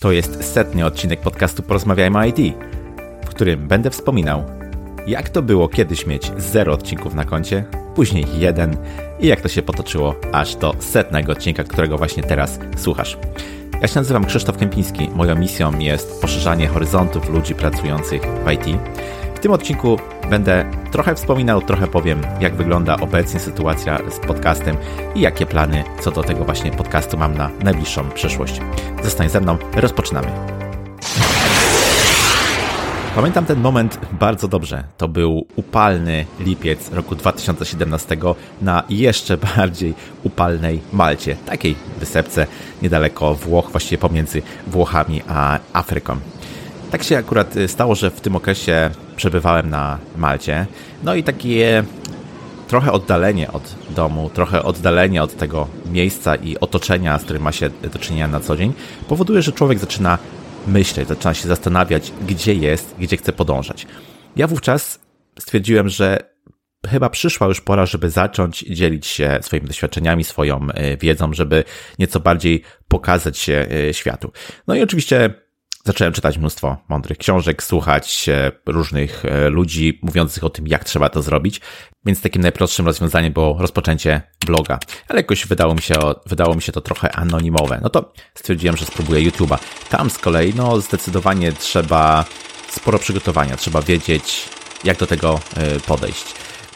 To jest setny odcinek podcastu Porozmawiajmy IT, w którym będę wspominał, jak to było kiedyś mieć zero odcinków na koncie, później jeden i jak to się potoczyło aż do setnego odcinka, którego właśnie teraz słuchasz. Ja się nazywam Krzysztof Kępiński. Moją misją jest poszerzanie horyzontów ludzi pracujących w IT. W tym odcinku będę trochę wspominał, trochę powiem, jak wygląda obecnie sytuacja z podcastem i jakie plany co do tego właśnie podcastu mam na najbliższą przyszłość. Zostań ze mną, rozpoczynamy. Pamiętam ten moment bardzo dobrze. To był upalny lipiec roku 2017 na jeszcze bardziej upalnej Malcie, takiej wysepce niedaleko Włoch, właściwie pomiędzy Włochami a Afryką. Tak się akurat stało, że w tym okresie przebywałem na Malcie. No i takie trochę oddalenie od domu, trochę oddalenie od tego miejsca i otoczenia, z którym ma się do czynienia na co dzień, powoduje, że człowiek zaczyna myśleć, zaczyna się zastanawiać, gdzie jest, gdzie chce podążać. Ja wówczas stwierdziłem, że chyba przyszła już pora, żeby zacząć dzielić się swoimi doświadczeniami, swoją e, wiedzą, żeby nieco bardziej pokazać się e, światu. No i oczywiście zacząłem czytać mnóstwo mądrych książek, słuchać e, różnych ludzi mówiących o tym, jak trzeba to zrobić. Więc takim najprostszym rozwiązaniem było rozpoczęcie bloga. Ale jakoś wydało mi się, wydało mi się to trochę anonimowe. No to stwierdziłem, że spróbuję YouTube'a. Tam z kolei, no zdecydowanie trzeba sporo przygotowania, trzeba wiedzieć, jak do tego podejść.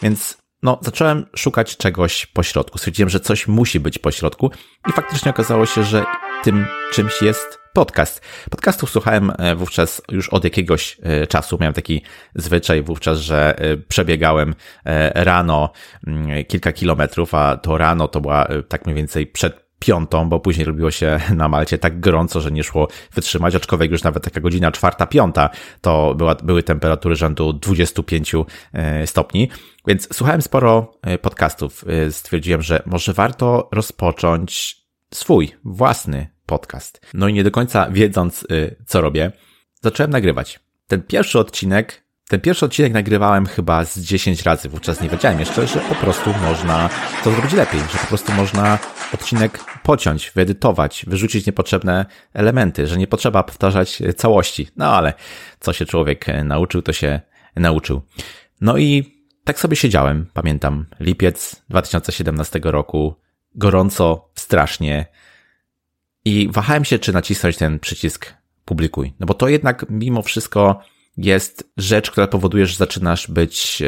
Więc no, zacząłem szukać czegoś po środku. Stwierdziłem, że coś musi być po środku i faktycznie okazało się, że tym czymś jest podcast. Podcastów słuchałem e, wówczas już od jakiegoś e, czasu. Miałem taki zwyczaj wówczas, że e, przebiegałem rano mm, kilka kilometrów, a to rano to była tak mniej więcej przed piątą, bo później robiło się na Malcie tak gorąco, że nie szło wytrzymać, aczkolwiek już nawet taka godzina czwarta, piąta to była, były temperatury rzędu 25 e, stopni. Więc słuchałem sporo e, podcastów. E, stwierdziłem, że może warto rozpocząć swój własny podcast. No i nie do końca wiedząc, co robię, zacząłem nagrywać. Ten pierwszy odcinek ten pierwszy odcinek nagrywałem chyba z 10 razy. Wówczas nie wiedziałem jeszcze, że po prostu można to zrobić lepiej, że po prostu można odcinek pociąć, wyedytować, wyrzucić niepotrzebne elementy, że nie potrzeba powtarzać całości. No ale co się człowiek nauczył, to się nauczył. No i tak sobie siedziałem, pamiętam, lipiec 2017 roku, gorąco, strasznie i wahałem się, czy nacisnąć ten przycisk publikuj. No bo to jednak mimo wszystko jest rzecz, która powoduje, że zaczynasz być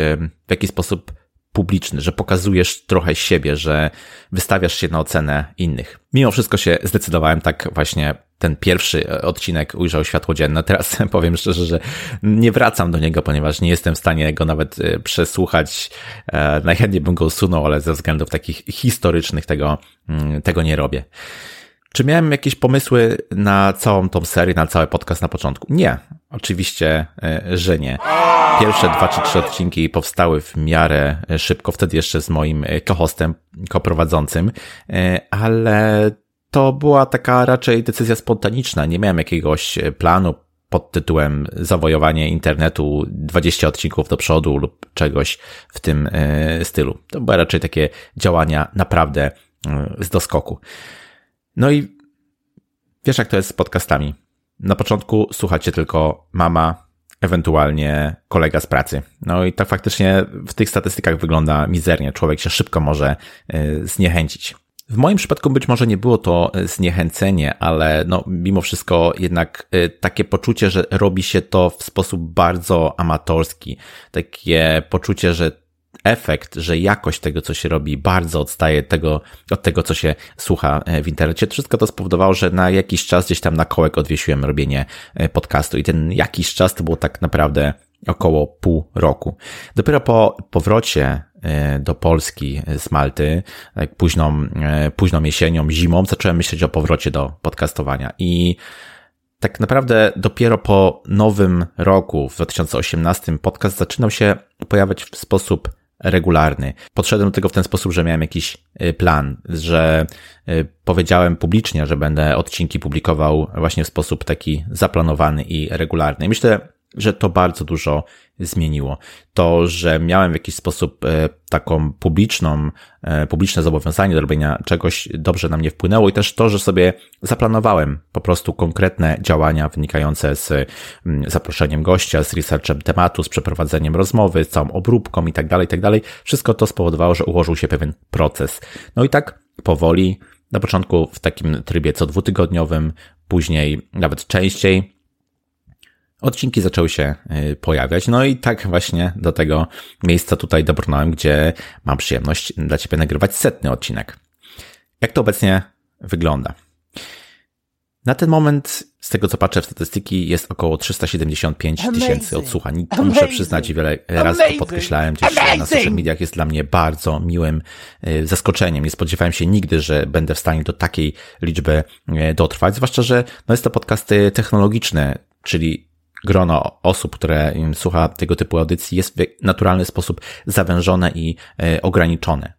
w jakiś sposób publiczny, że pokazujesz trochę siebie, że wystawiasz się na ocenę innych. Mimo wszystko się zdecydowałem tak właśnie ten pierwszy e, odcinek ujrzał światło dzienne. Teraz powiem szczerze, że nie wracam do niego, ponieważ nie jestem w stanie go nawet e, przesłuchać. E, najchętniej bym go usunął, ale ze względów takich historycznych tego, mm, tego nie robię. Czy miałem jakieś pomysły na całą tą serię, na cały podcast na początku? Nie. Oczywiście, e, że nie. Pierwsze dwa czy trzy odcinki powstały w miarę e, szybko, wtedy jeszcze z moim e, kohostem, koprowadzącym, ale to była taka raczej decyzja spontaniczna. Nie miałem jakiegoś planu pod tytułem zawojowanie internetu 20 odcinków do przodu lub czegoś w tym stylu. To były raczej takie działania naprawdę z doskoku. No i wiesz, jak to jest z podcastami. Na początku słuchacie tylko mama, ewentualnie kolega z pracy. No i tak faktycznie w tych statystykach wygląda mizernie. Człowiek się szybko może e, zniechęcić. W moim przypadku być może nie było to e, zniechęcenie, ale no, mimo wszystko jednak e, takie poczucie, że robi się to w sposób bardzo amatorski. Takie poczucie, że efekt, że jakość tego, co się robi, bardzo odstaje tego, od tego, co się słucha e, w internecie. Wszystko to spowodowało, że na jakiś czas gdzieś tam na kołek odwiesiłem robienie e, podcastu i ten jakiś czas to było tak naprawdę około pół roku. Dopiero po powrocie e, do Polski z Malty, tak późną, późną jesienią, zimą, zacząłem myśleć o powrocie do podcastowania i tak naprawdę dopiero po nowym roku, w 2018, podcast zaczynał się pojawiać w sposób regularny. Podszedłem do tego w ten sposób, że miałem jakiś y, plan, że y, powiedziałem publicznie, że będę odcinki publikował właśnie w sposób taki zaplanowany i regularny. Myślę, że to bardzo dużo zmieniło. To, że miałem w jakiś sposób e, taką publiczną, e, publiczne zobowiązanie do robienia czegoś dobrze na mnie wpłynęło i też to, że sobie zaplanowałem po prostu konkretne działania wynikające z mm, zaproszeniem gościa, z researchem tematu, z przeprowadzeniem rozmowy, z całą obróbką i tak dalej, i tak dalej. Wszystko to spowodowało, że ułożył się pewien proces. No i tak powoli, na początku w takim trybie co dwutygodniowym, później nawet częściej, odcinki zaczęły się y, pojawiać. No i tak właśnie do tego miejsca tutaj dobrnąłem, gdzie mam przyjemność dla Ciebie nagrywać setny odcinek. Jak to obecnie wygląda? Na ten moment, z tego co patrzę w statystyki, jest około 375 tysięcy odsłuchań. To muszę przyznać, wiele razy to podkreślałem gdzieś na social mediach, jest dla mnie bardzo miłym y, zaskoczeniem. Nie spodziewałem się nigdy, że będę w stanie do takiej liczby y, dotrwać, zwłaszcza, że no jest to podcasty technologiczne, czyli grono osób, które słucha tego typu audycji jest w naturalny sposób zawężone i e, ograniczone.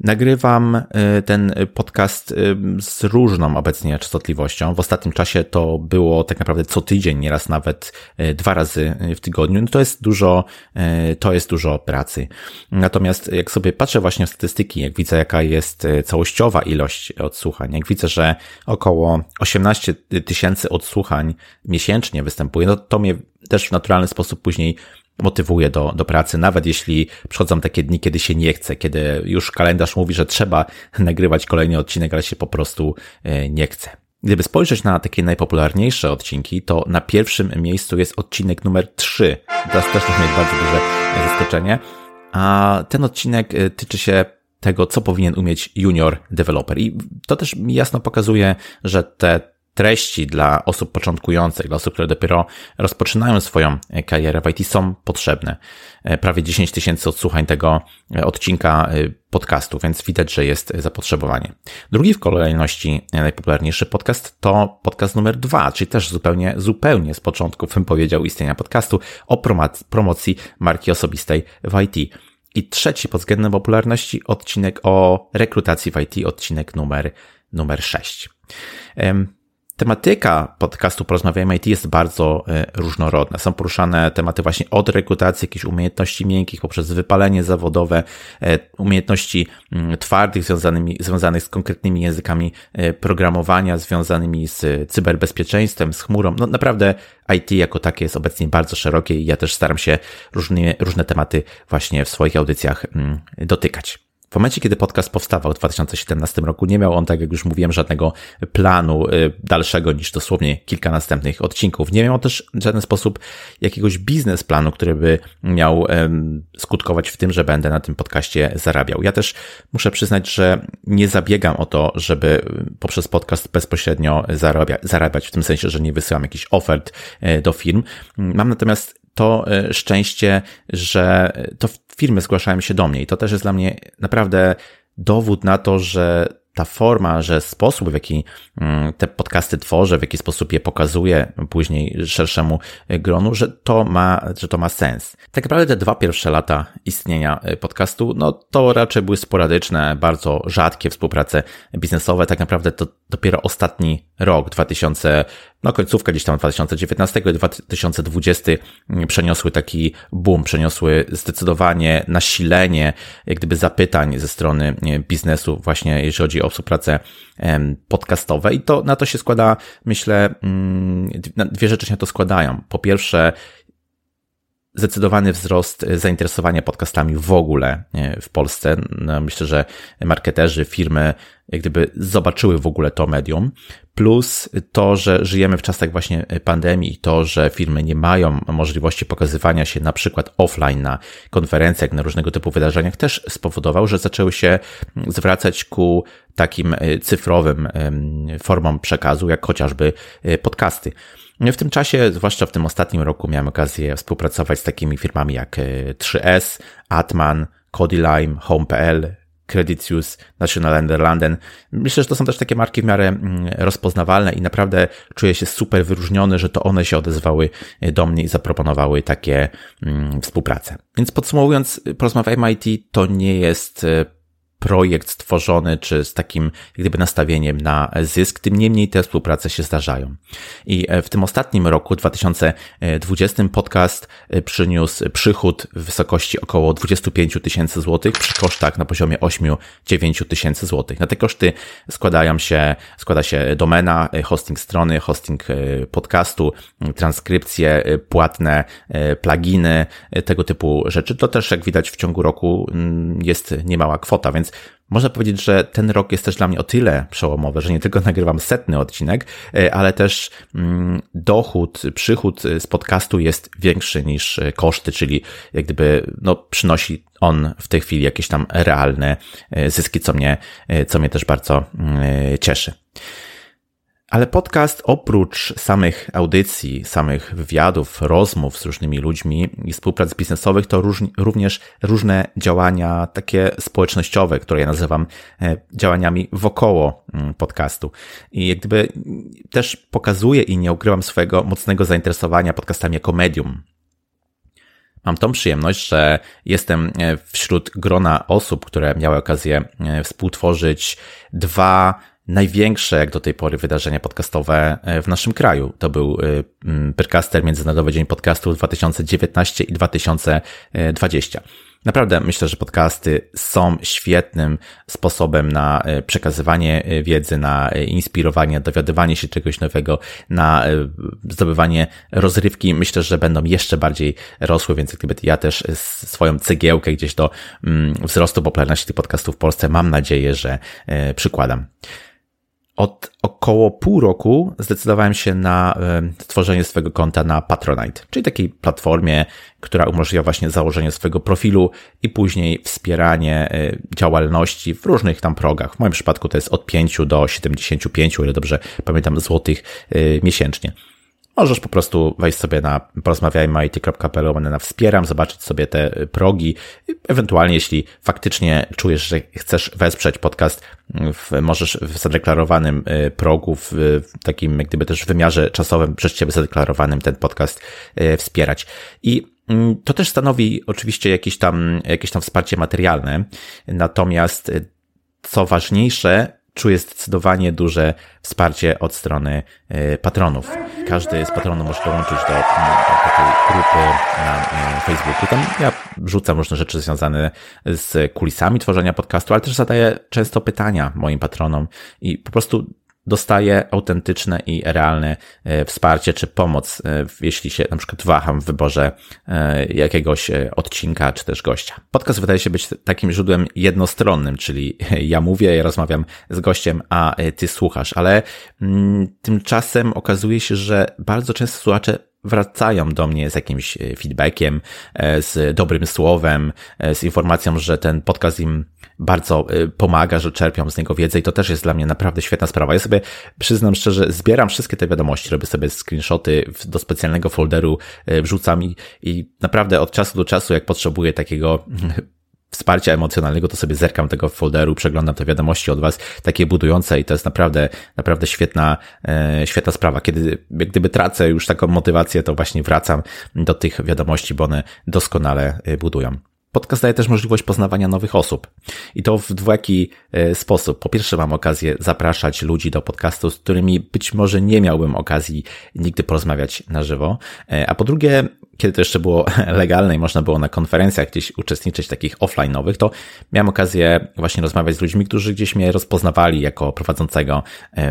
Nagrywam y, ten podcast y, z różną obecnie częstotliwością. W ostatnim czasie to było tak naprawdę co tydzień, nieraz nawet y, dwa razy w tygodniu. No to jest dużo, to jest dużo pracy. Natomiast jak sobie patrzę właśnie w statystyki, jak widzę jaka jest całościowa ilość odsłuchań, jak widzę, że około 18 tysięcy odsłuchań miesięcznie występuje, no to mnie też w naturalny sposób później motywuje do, do pracy, nawet jeśli przychodzą takie dni, kiedy się nie chce, kiedy już kalendarz mówi, że trzeba nagrywać kolejny odcinek, ale się po prostu e, nie chce. Gdyby spojrzeć na takie najpopularniejsze odcinki, to na pierwszym miejscu jest odcinek numer 3. Teraz też mieć bardzo duże zaskoczenie. A ten odcinek e, tyczy się tego, co powinien umieć junior developer. I to też jasno pokazuje, że te treści dla osób początkujących, dla osób, które dopiero rozpoczynają swoją karierę w IT są potrzebne. E, prawie 10 tysięcy odsłuchań tego e, odcinka e, podcastu, więc widać, że jest zapotrzebowanie. Drugi w kolejności najpopularniejszy podcast to podcast numer dwa, czyli też zupełnie, zupełnie z początku bym powiedział istnienia podcastu o promocji marki osobistej w IT. I trzeci pod względem popularności odcinek o rekrutacji w IT, odcinek numer, numer 6. Tematyka podcastu Porozmawiajmy IT jest bardzo e, różnorodna. Są poruszane tematy właśnie od rekrutacji, jakichś umiejętności miękkich, poprzez wypalenie zawodowe, e, umiejętności mm, twardych związanymi, związanych z konkretnymi językami e, programowania, związanymi z cyberbezpieczeństwem, z chmurą. No naprawdę IT jako takie jest obecnie bardzo szerokie i ja też staram się różne, różne tematy właśnie w swoich audycjach mm, dotykać. W momencie, kiedy podcast powstawał w 2017 roku, nie miał on, tak jak już mówiłem, żadnego planu y, dalszego niż dosłownie kilka następnych odcinków. Nie miał też w żaden sposób jakiegoś biznesplanu, który by miał skutkować w tym, że będę na tym podcaście zarabiał. Ja też muszę przyznać, że nie zabiegam o to, żeby poprzez podcast bezpośrednio zarabia, zarabiać, w tym sensie, że nie wysyłam jakichś ofert y, do firm. Mam natomiast to e, szczęście, że to firmy zgłaszają się do mnie i to też jest dla mnie naprawdę dowód na to, że ta forma, że sposób, w jaki mm, te podcasty tworzę, w jaki sposób je pokazuję później szerszemu gronu, że to ma, że to ma sens. Tak naprawdę te dwa pierwsze lata istnienia podcastu, no to raczej były sporadyczne, bardzo rzadkie współprace biznesowe. Tak naprawdę to dopiero ostatni rok, 2000, no końcówka gdzieś tam 2019 i 2020 przeniosły taki boom, przeniosły zdecydowanie nasilenie, jak gdyby zapytań ze strony biznesu właśnie jeżeli chodzi o współpracę podcastowe i to na to się składa, myślę, mm, dwie rzeczy się na to składają. Po pierwsze, zdecydowany wzrost zainteresowania podcastami w ogóle w Polsce. No, myślę, że marketerzy, firmy jak gdyby zobaczyły w ogóle to medium, plus to, że żyjemy w czasach właśnie pandemii i to, że firmy nie mają możliwości pokazywania się na przykład offline na konferencjach, na różnego typu wydarzeniach, też spowodował, że zaczęły się zwracać ku takim cyfrowym formom przekazu, jak chociażby podcasty. W tym czasie, zwłaszcza w tym ostatnim roku, miałem okazję współpracować z takimi firmami jak 3S, Atman, Codylime, Home.pl, Creditius, National Lender London. Myślę, że to są też takie marki w miarę mm, rozpoznawalne i naprawdę czuję się super wyróżniony, że to one się odezwały e, do mnie i zaproponowały takie mm, współpracę. Więc podsumowując, porozmawiajmy IT to nie jest e, projekt stworzony, czy z takim gdyby nastawieniem na zysk, tym niemniej te współprace się zdarzają. I w tym ostatnim roku, 2020, podcast przyniósł przychód w wysokości około 25 tysięcy złotych przy kosztach na poziomie 8-9 tysięcy złotych. Na te koszty składają się, składa się domena, hosting strony, hosting podcastu, transkrypcje płatne, pluginy, tego typu rzeczy. To też, jak widać, w ciągu roku jest niemała kwota, więc można powiedzieć, że ten rok jest też dla mnie o tyle przełomowy, że nie tylko nagrywam setny odcinek, e, ale też mm, dochód, przychód z podcastu jest większy niż koszty, czyli jak gdyby no, przynosi on w tej chwili jakieś tam realne e, zyski, co mnie, e, co mnie też bardzo mm, cieszy. Ale podcast oprócz samych audycji, samych wywiadów, rozmów z różnymi ludźmi i współprac biznesowych to również różne działania takie społecznościowe, które ja nazywam e, działaniami wokoło mm, podcastu. I jak gdyby też pokazuję i nie ukrywam swojego mocnego zainteresowania podcastami jako medium. Mam tą przyjemność, że jestem e, wśród grona osób, które miały okazję e, współtworzyć dwa największe jak do tej pory wydarzenia podcastowe e, w naszym kraju. To był e, Percaster Międzynarodowy Dzień Podcastu 2019 i 2020. Naprawdę myślę, że podcasty są świetnym sposobem na e, przekazywanie wiedzy, na inspirowanie, dowiadywanie się czegoś nowego, na zdobywanie rozrywki. Myślę, że będą jeszcze bardziej rosły, więc gdyby ja też swoją cegiełkę gdzieś do wzrostu popularności tych podcastów w Polsce mam nadzieję, że przykładam. Od około pół roku zdecydowałem się na stworzenie swojego konta na Patronite, czyli takiej platformie, która umożliwia właśnie założenie swojego profilu i później wspieranie e, działalności w różnych tam progach. W moim przypadku to jest od 5 do 75, o ile dobrze pamiętam, złotych e, miesięcznie. Możesz po prostu wejść sobie na porozmawiajmy.it.pl, na wspieram, zobaczyć sobie te progi. Ewentualnie, jeśli faktycznie czujesz, że chcesz wesprzeć podcast, możesz w zadeklarowanym y, progu, w takim jak gdyby też wymiarze czasowym przez Ciebie zadeklarowanym ten podcast y, wspierać. I mm, to też stanowi oczywiście jakieś tam, jakieś tam wsparcie materialne. Natomiast y, co ważniejsze, czuję zdecydowanie duże wsparcie od strony e, patronów. Każdy z patronów może dołączyć do, takiej grupy na e, Facebooku. Tam ja rzucam różne rzeczy związane z kulisami tworzenia podcastu, ale też zadaję często pytania moim patronom i po prostu dostaje autentyczne i realne e, wsparcie czy pomoc, e, jeśli się na przykład waham w wyborze e, jakiegoś odcinka czy też gościa. Podcast wydaje się być takim źródłem jednostronnym, czyli ja mówię, ja rozmawiam z gościem, a ty słuchasz, ale mm, tymczasem okazuje się, że bardzo często słuchacze wracają do mnie z jakimś feedbackiem, z dobrym słowem, z informacją, że ten podcast im bardzo pomaga, że czerpią z niego wiedzę i to też jest dla mnie naprawdę świetna sprawa. Ja sobie przyznam szczerze, zbieram wszystkie te wiadomości, robię sobie screenshoty do specjalnego folderu, wrzucam i, i naprawdę od czasu do czasu, jak potrzebuję takiego wsparcia emocjonalnego, to sobie zerkam tego folderu, przeglądam te wiadomości od Was, takie budujące i to jest naprawdę, naprawdę świetna, e, świetna sprawa. Kiedy jak gdyby tracę już taką motywację, to właśnie wracam do tych wiadomości, bo one doskonale e, budują. Podcast daje też możliwość poznawania nowych osób. I to w dwojaki e, sposób. Po pierwsze mam okazję zapraszać ludzi do podcastu, z którymi być może nie miałbym okazji nigdy porozmawiać na żywo. A po drugie kiedy to jeszcze było legalne i można było na konferencjach gdzieś uczestniczyć takich offline'owych, to miałem okazję właśnie rozmawiać z ludźmi, którzy gdzieś mnie rozpoznawali jako prowadzącego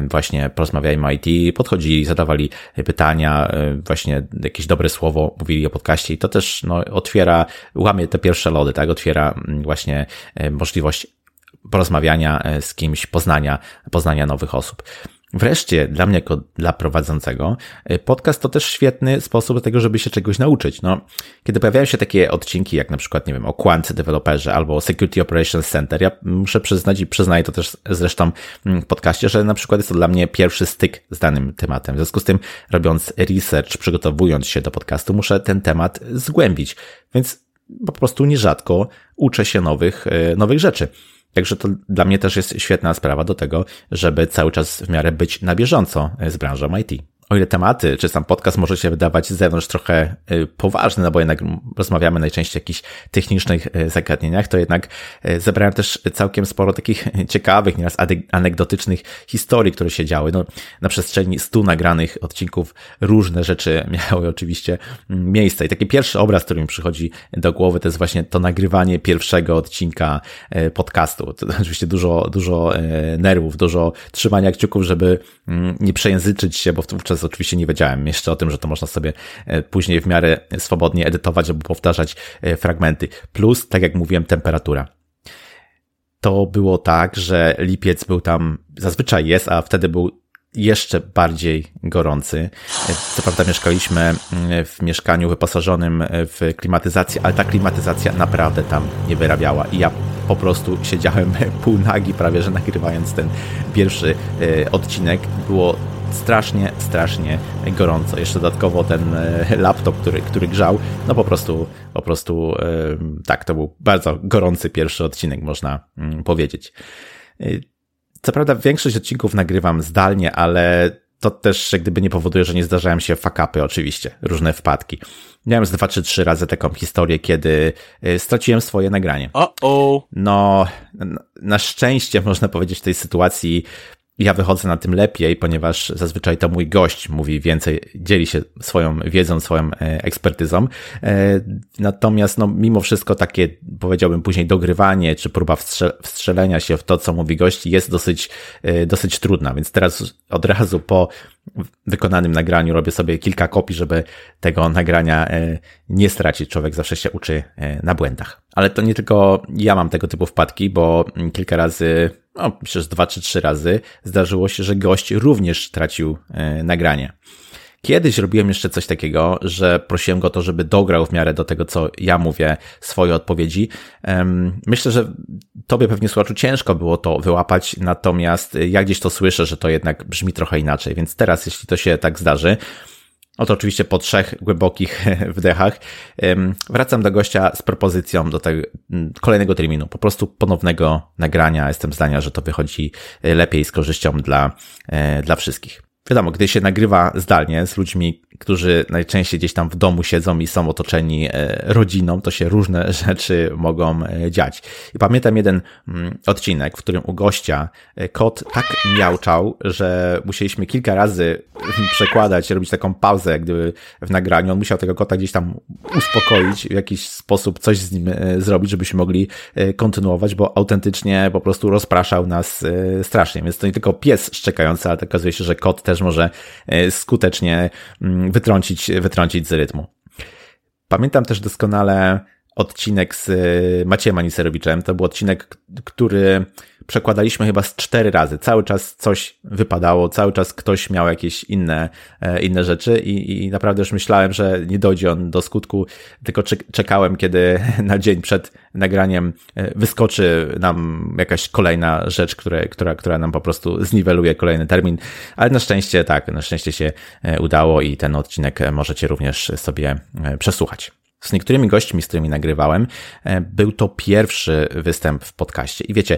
właśnie porozmawiajmy IT, podchodzili, zadawali pytania, właśnie jakieś dobre słowo mówili o podcaście i to też no, otwiera, łamie te pierwsze lody, tak, otwiera mm, właśnie możliwość porozmawiania e, z kimś, poznania, poznania nowych osób. Wreszcie, dla mnie jako dla prowadzącego, y, podcast to też świetny sposób do tego, żeby się czegoś nauczyć. No, kiedy pojawiają się takie odcinki, jak na przykład, nie wiem, o Quant Developerze albo o Security Operations Center, ja muszę przyznać i przyznaję to też zresztą mm, w podcaście, że na przykład jest to dla mnie pierwszy styk z danym tematem. W związku z tym, robiąc research, przygotowując się do podcastu, muszę ten temat zgłębić. Więc po prostu nierzadko uczę się nowych, y, nowych rzeczy. Także to dla mnie też jest świetna sprawa do tego, żeby cały czas w miarę być na bieżąco z branżą IT. O ile tematy, czy sam podcast może się wydawać z zewnątrz trochę y, poważny, no bo jednak rozmawiamy najczęściej o jakichś technicznych y, zagadnieniach, to jednak y, zebrałem też całkiem sporo takich ciekawych, nieraz anegdotycznych historii, które się działy. No, na przestrzeni stu nagranych odcinków różne rzeczy miały oczywiście mm, miejsce. I taki pierwszy obraz, który mi przychodzi do głowy, to jest właśnie to nagrywanie pierwszego odcinka podcastu. To oczywiście dużo, dużo nerwów, dużo trzymania kciuków, żeby mm, nie przejęzyczyć się, bo wówczas wówczas oczywiście nie wiedziałem jeszcze o tym, że to można sobie e, później w miarę swobodnie edytować albo powtarzać e, fragmenty. Plus, tak jak mówiłem, temperatura. To było tak, że lipiec był tam, zazwyczaj jest, a wtedy był jeszcze bardziej gorący. E, co prawda mieszkaliśmy mm, w mieszkaniu wyposażonym w klimatyzację, ale ta klimatyzacja naprawdę tam nie wyrabiała i ja po prostu siedziałem pół nagi prawie, że nagrywając ten pierwszy odcinek. Było strasznie, strasznie gorąco. Jeszcze dodatkowo ten e, laptop, który, który grzał, no po prostu, po prostu tak, to był bardzo gorący pierwszy odcinek, można mm, powiedzieć. E, co prawda większość odcinków nagrywam zdalnie, ale to też jak gdyby nie powoduje, że nie zdarzają się fakapy oczywiście, różne wpadki. Miałem z dwa czy trzy razy taką historię, kiedy e, straciłem swoje nagranie. O, -oh. No, na szczęście można powiedzieć w tej sytuacji ja wychodzę na tym lepiej, ponieważ zazwyczaj to mój gość mówi więcej, dzieli się swoją wiedzą, swoją e, ekspertyzą. E, natomiast, no, mimo wszystko takie, powiedziałbym później, dogrywanie, czy próba wstrzelenia się w to, co mówi gość, jest dosyć, e, dosyć trudna. Więc teraz od razu po wykonanym nagraniu robię sobie kilka kopii, żeby tego nagrania nie stracić. Człowiek zawsze się uczy na błędach. Ale to nie tylko ja mam tego typu wpadki, bo kilka razy no, że dwa czy trzy razy zdarzyło się, że gość również tracił e, nagranie. Kiedyś robiłem jeszcze coś takiego, że prosiłem go to, żeby dograł w miarę do tego, co ja mówię, swoje odpowiedzi. Myślę, że tobie pewnie słuchaczu ciężko było to wyłapać, natomiast ja gdzieś to słyszę, że to jednak brzmi trochę inaczej, więc teraz, jeśli to się tak zdarzy, Oto oczywiście po trzech głębokich wdechach wracam do gościa z propozycją do tego kolejnego terminu, po prostu ponownego nagrania. Jestem zdania, że to wychodzi e, lepiej z korzyścią dla, e, dla wszystkich. Wiadomo, gdy się nagrywa zdalnie z ludźmi, którzy najczęściej gdzieś tam w domu siedzą i są otoczeni e, rodziną, to się różne rzeczy mogą e, dziać. I pamiętam jeden mm, odcinek, w którym u gościa e, kot tak miałczał, że musieliśmy kilka razy przekładać, robić taką pauzę, gdyby w nagraniu. On musiał tego kota gdzieś tam uspokoić, w jakiś sposób coś z nim zrobić, żebyśmy mogli kontynuować, bo autentycznie po prostu rozpraszał nas strasznie. Więc to nie tylko pies szczekający, ale okazuje się, że kot też może skutecznie mm, wytrącić, wytrącić z rytmu. Pamiętam też doskonale odcinek z Maciejem Aniserowiczem. To był odcinek, który przekładaliśmy chyba z cztery razy. Cały czas coś wypadało, cały czas ktoś miał jakieś inne, e, inne rzeczy i, i naprawdę już myślałem, że nie dojdzie on do skutku, tylko czekałem, kiedy na dzień przed nagraniem e, wyskoczy nam jakaś kolejna rzecz, które, która, która nam po prostu zniweluje kolejny termin, ale na szczęście tak, na szczęście się e, udało i ten odcinek możecie również sobie przesłuchać. Z niektórymi gośćmi, z którymi nagrywałem, był to pierwszy występ w podcaście. I wiecie,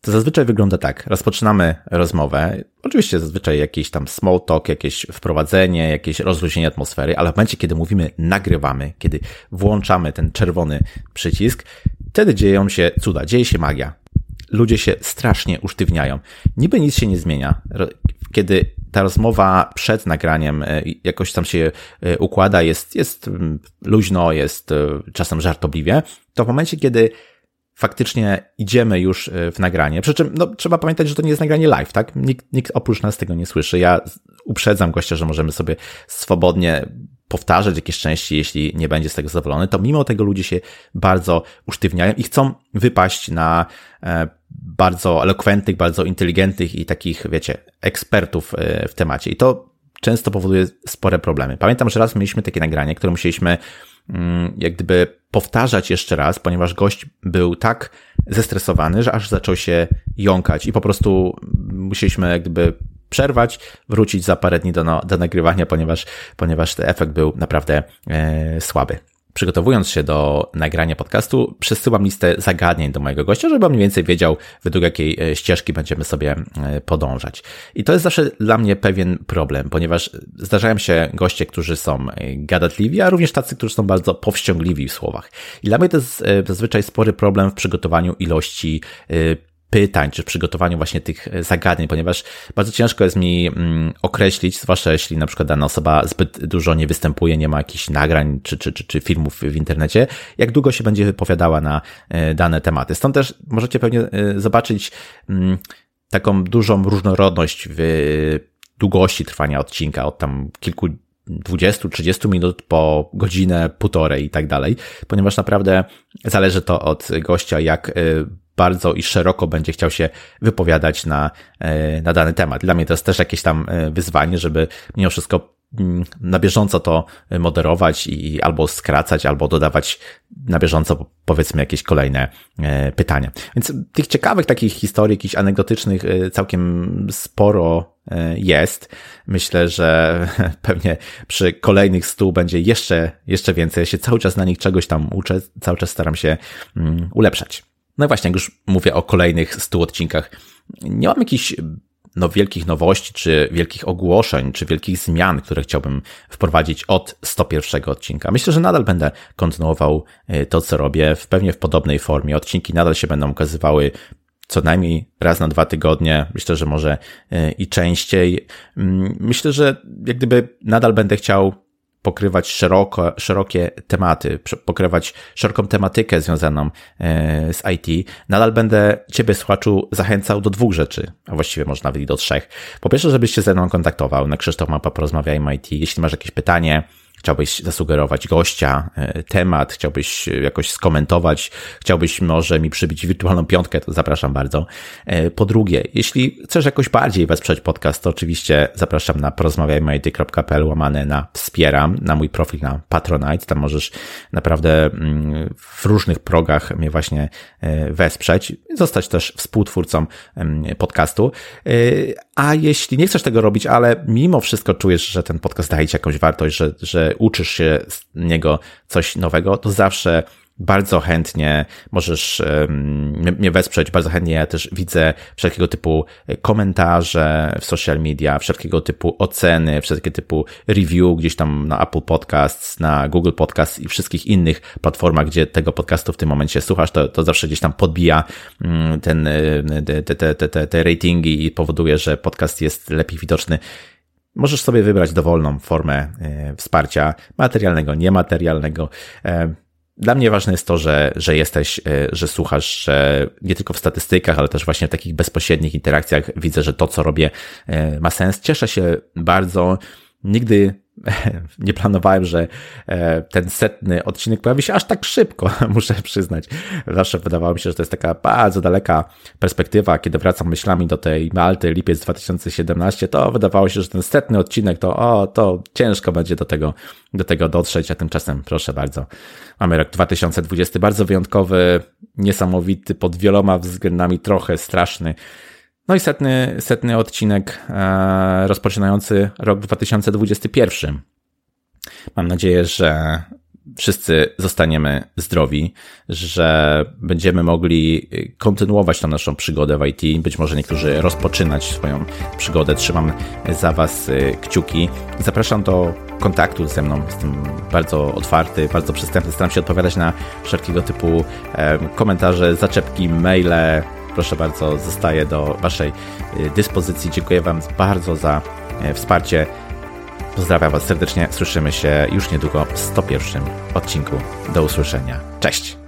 to zazwyczaj wygląda tak. Rozpoczynamy rozmowę. Oczywiście zazwyczaj jakiś tam small talk, jakieś wprowadzenie, jakieś rozluźnienie atmosfery, ale w momencie, kiedy mówimy nagrywamy, kiedy włączamy ten czerwony przycisk, wtedy dzieją się cuda, dzieje się magia. Ludzie się strasznie usztywniają. Niby nic się nie zmienia. Kiedy ta rozmowa przed nagraniem e, jakoś tam się e, układa, jest, jest mm, luźno, jest e, czasem żartobliwie, to w momencie, kiedy faktycznie idziemy już w nagranie. Przy czym no, trzeba pamiętać, że to nie jest nagranie live, tak? Nikt, nikt oprócz nas tego nie słyszy. Ja uprzedzam gościa, że możemy sobie swobodnie powtarzać jakieś części, jeśli nie będzie z tego zadowolony, to mimo tego ludzie się bardzo usztywniają i chcą wypaść na bardzo elokwentnych, bardzo inteligentnych i takich, wiecie, ekspertów e, w temacie. I to często powoduje spore problemy. Pamiętam, że raz mieliśmy takie nagranie, które musieliśmy Mm, jak gdyby powtarzać jeszcze raz, ponieważ gość był tak zestresowany, że aż zaczął się jąkać i po prostu musieliśmy jak gdyby przerwać, wrócić za parę dni do, do nagrywania, ponieważ, ponieważ ten efekt był naprawdę e, słaby. Przygotowując się do nagrania podcastu, przesyłam listę zagadnień do mojego gościa, żeby on mniej więcej wiedział, według jakiej e, ścieżki będziemy sobie e, podążać. I to jest zawsze dla mnie pewien problem, ponieważ zdarzają się goście, którzy są gadatliwi, a również tacy, którzy są bardzo powściągliwi w słowach. I dla mnie to jest zazwyczaj spory problem w przygotowaniu ilości pytań, czy w przygotowaniu właśnie tych e, zagadnień, ponieważ bardzo ciężko jest mi mm, określić, zwłaszcza jeśli na przykład dana osoba zbyt dużo nie występuje, nie ma jakichś nagrań czy, czy, czy, czy filmów w internecie, jak długo się będzie wypowiadała na e, dane tematy. Stąd też możecie pewnie e, zobaczyć mm, taką dużą różnorodność w długości trwania odcinka, od tam kilku 20-30 minut po godzinę, półtorej i tak dalej, ponieważ naprawdę zależy to od gościa, jak bardzo i szeroko będzie chciał się wypowiadać na, e, na dany temat. Dla mnie to jest też jakieś tam e, wyzwanie, żeby mimo wszystko mm, na bieżąco to moderować i albo skracać, albo dodawać na bieżąco powiedzmy jakieś kolejne e, pytania. Więc tych ciekawych takich historii, jakichś anegdotycznych całkiem sporo jest. Myślę, że pewnie przy kolejnych stu będzie jeszcze, jeszcze więcej. Ja się cały czas na nich czegoś tam uczę, cały czas staram się mm, ulepszać. No i właśnie, jak już mówię o kolejnych stu odcinkach, nie mam jakichś no, wielkich nowości, czy wielkich ogłoszeń, czy wielkich zmian, które chciałbym wprowadzić od 101 odcinka. Myślę, że nadal będę kontynuował y, to, co robię, w pewnie w podobnej formie. Odcinki nadal się będą ukazywały co najmniej raz na dwa tygodnie, myślę, że może y, i częściej. Mm, myślę, że jak gdyby nadal będę chciał pokrywać szeroko, szerokie tematy, pokrywać szeroką tematykę związaną e, z IT, nadal będę Ciebie, słuchaczu, zachęcał do dwóch rzeczy, a właściwie może nawet i do trzech. Po pierwsze, żebyś się ze mną kontaktował na Krzysztof Mapa Porozmawiajmy IT. Jeśli masz jakieś pytanie, chciałbyś zasugerować gościa, e, temat, chciałbyś jakoś skomentować, chciałbyś może mi przybić wirtualną piątkę, to zapraszam bardzo. E, po drugie, jeśli chcesz jakoś bardziej wesprzeć podcast, to oczywiście zapraszam na porozmawiajmy.pl łamane na wspieram, na mój profil na Patronite, tam możesz naprawdę mm, w różnych progach mnie właśnie e, wesprzeć, zostać też współtwórcą podcastu. A jeśli nie chcesz tego robić, ale mimo wszystko czujesz, że ten podcast daje ci jakąś wartość, że, że uczysz się z niego coś nowego, to zawsze bardzo chętnie możesz mnie wesprzeć, bardzo chętnie ja też widzę wszelkiego typu komentarze w social media, wszelkiego typu oceny, wszelkiego typu review gdzieś tam na Apple Podcasts, na Google Podcasts i wszystkich innych platformach, gdzie tego podcastu w tym momencie słuchasz, to, to zawsze gdzieś tam podbija mm, ten, te, te, te, te, te ratingi i powoduje, że podcast jest lepiej widoczny Możesz sobie wybrać dowolną formę e, wsparcia materialnego, niematerialnego. E, dla mnie ważne jest to, że, że jesteś, e, że słuchasz, że nie tylko w statystykach, ale też właśnie w takich bezpośrednich interakcjach widzę, że to, co robię, ma sens. Cieszę się bardzo. Nigdy nie planowałem, że e, ten setny odcinek pojawi się aż tak szybko, muszę przyznać. Zawsze wydawało mi się, że to jest taka bardzo daleka perspektywa. Kiedy wracam myślami do tej Malty, lipiec 2017, to wydawało się, że ten setny odcinek to, o, to ciężko będzie do tego, do tego dotrzeć, a tymczasem, proszę bardzo, mamy rok 2020, bardzo wyjątkowy, niesamowity, pod wieloma względami trochę straszny. No i setny, setny odcinek e, rozpoczynający rok 2021. Mam nadzieję, że wszyscy zostaniemy zdrowi, że będziemy mogli kontynuować tą naszą przygodę w IT. Być może niektórzy rozpoczynać swoją przygodę. Trzymam za Was e, kciuki. Zapraszam do kontaktu ze mną. Jestem bardzo otwarty, bardzo przystępny. Staram się odpowiadać na wszelkiego typu e, komentarze, zaczepki, maile proszę bardzo, zostaję do Waszej y, dyspozycji. Dziękuję Wam bardzo za e, wsparcie. Pozdrawiam Was serdecznie. Słyszymy się już niedługo w 101 odcinku. Do usłyszenia. Cześć!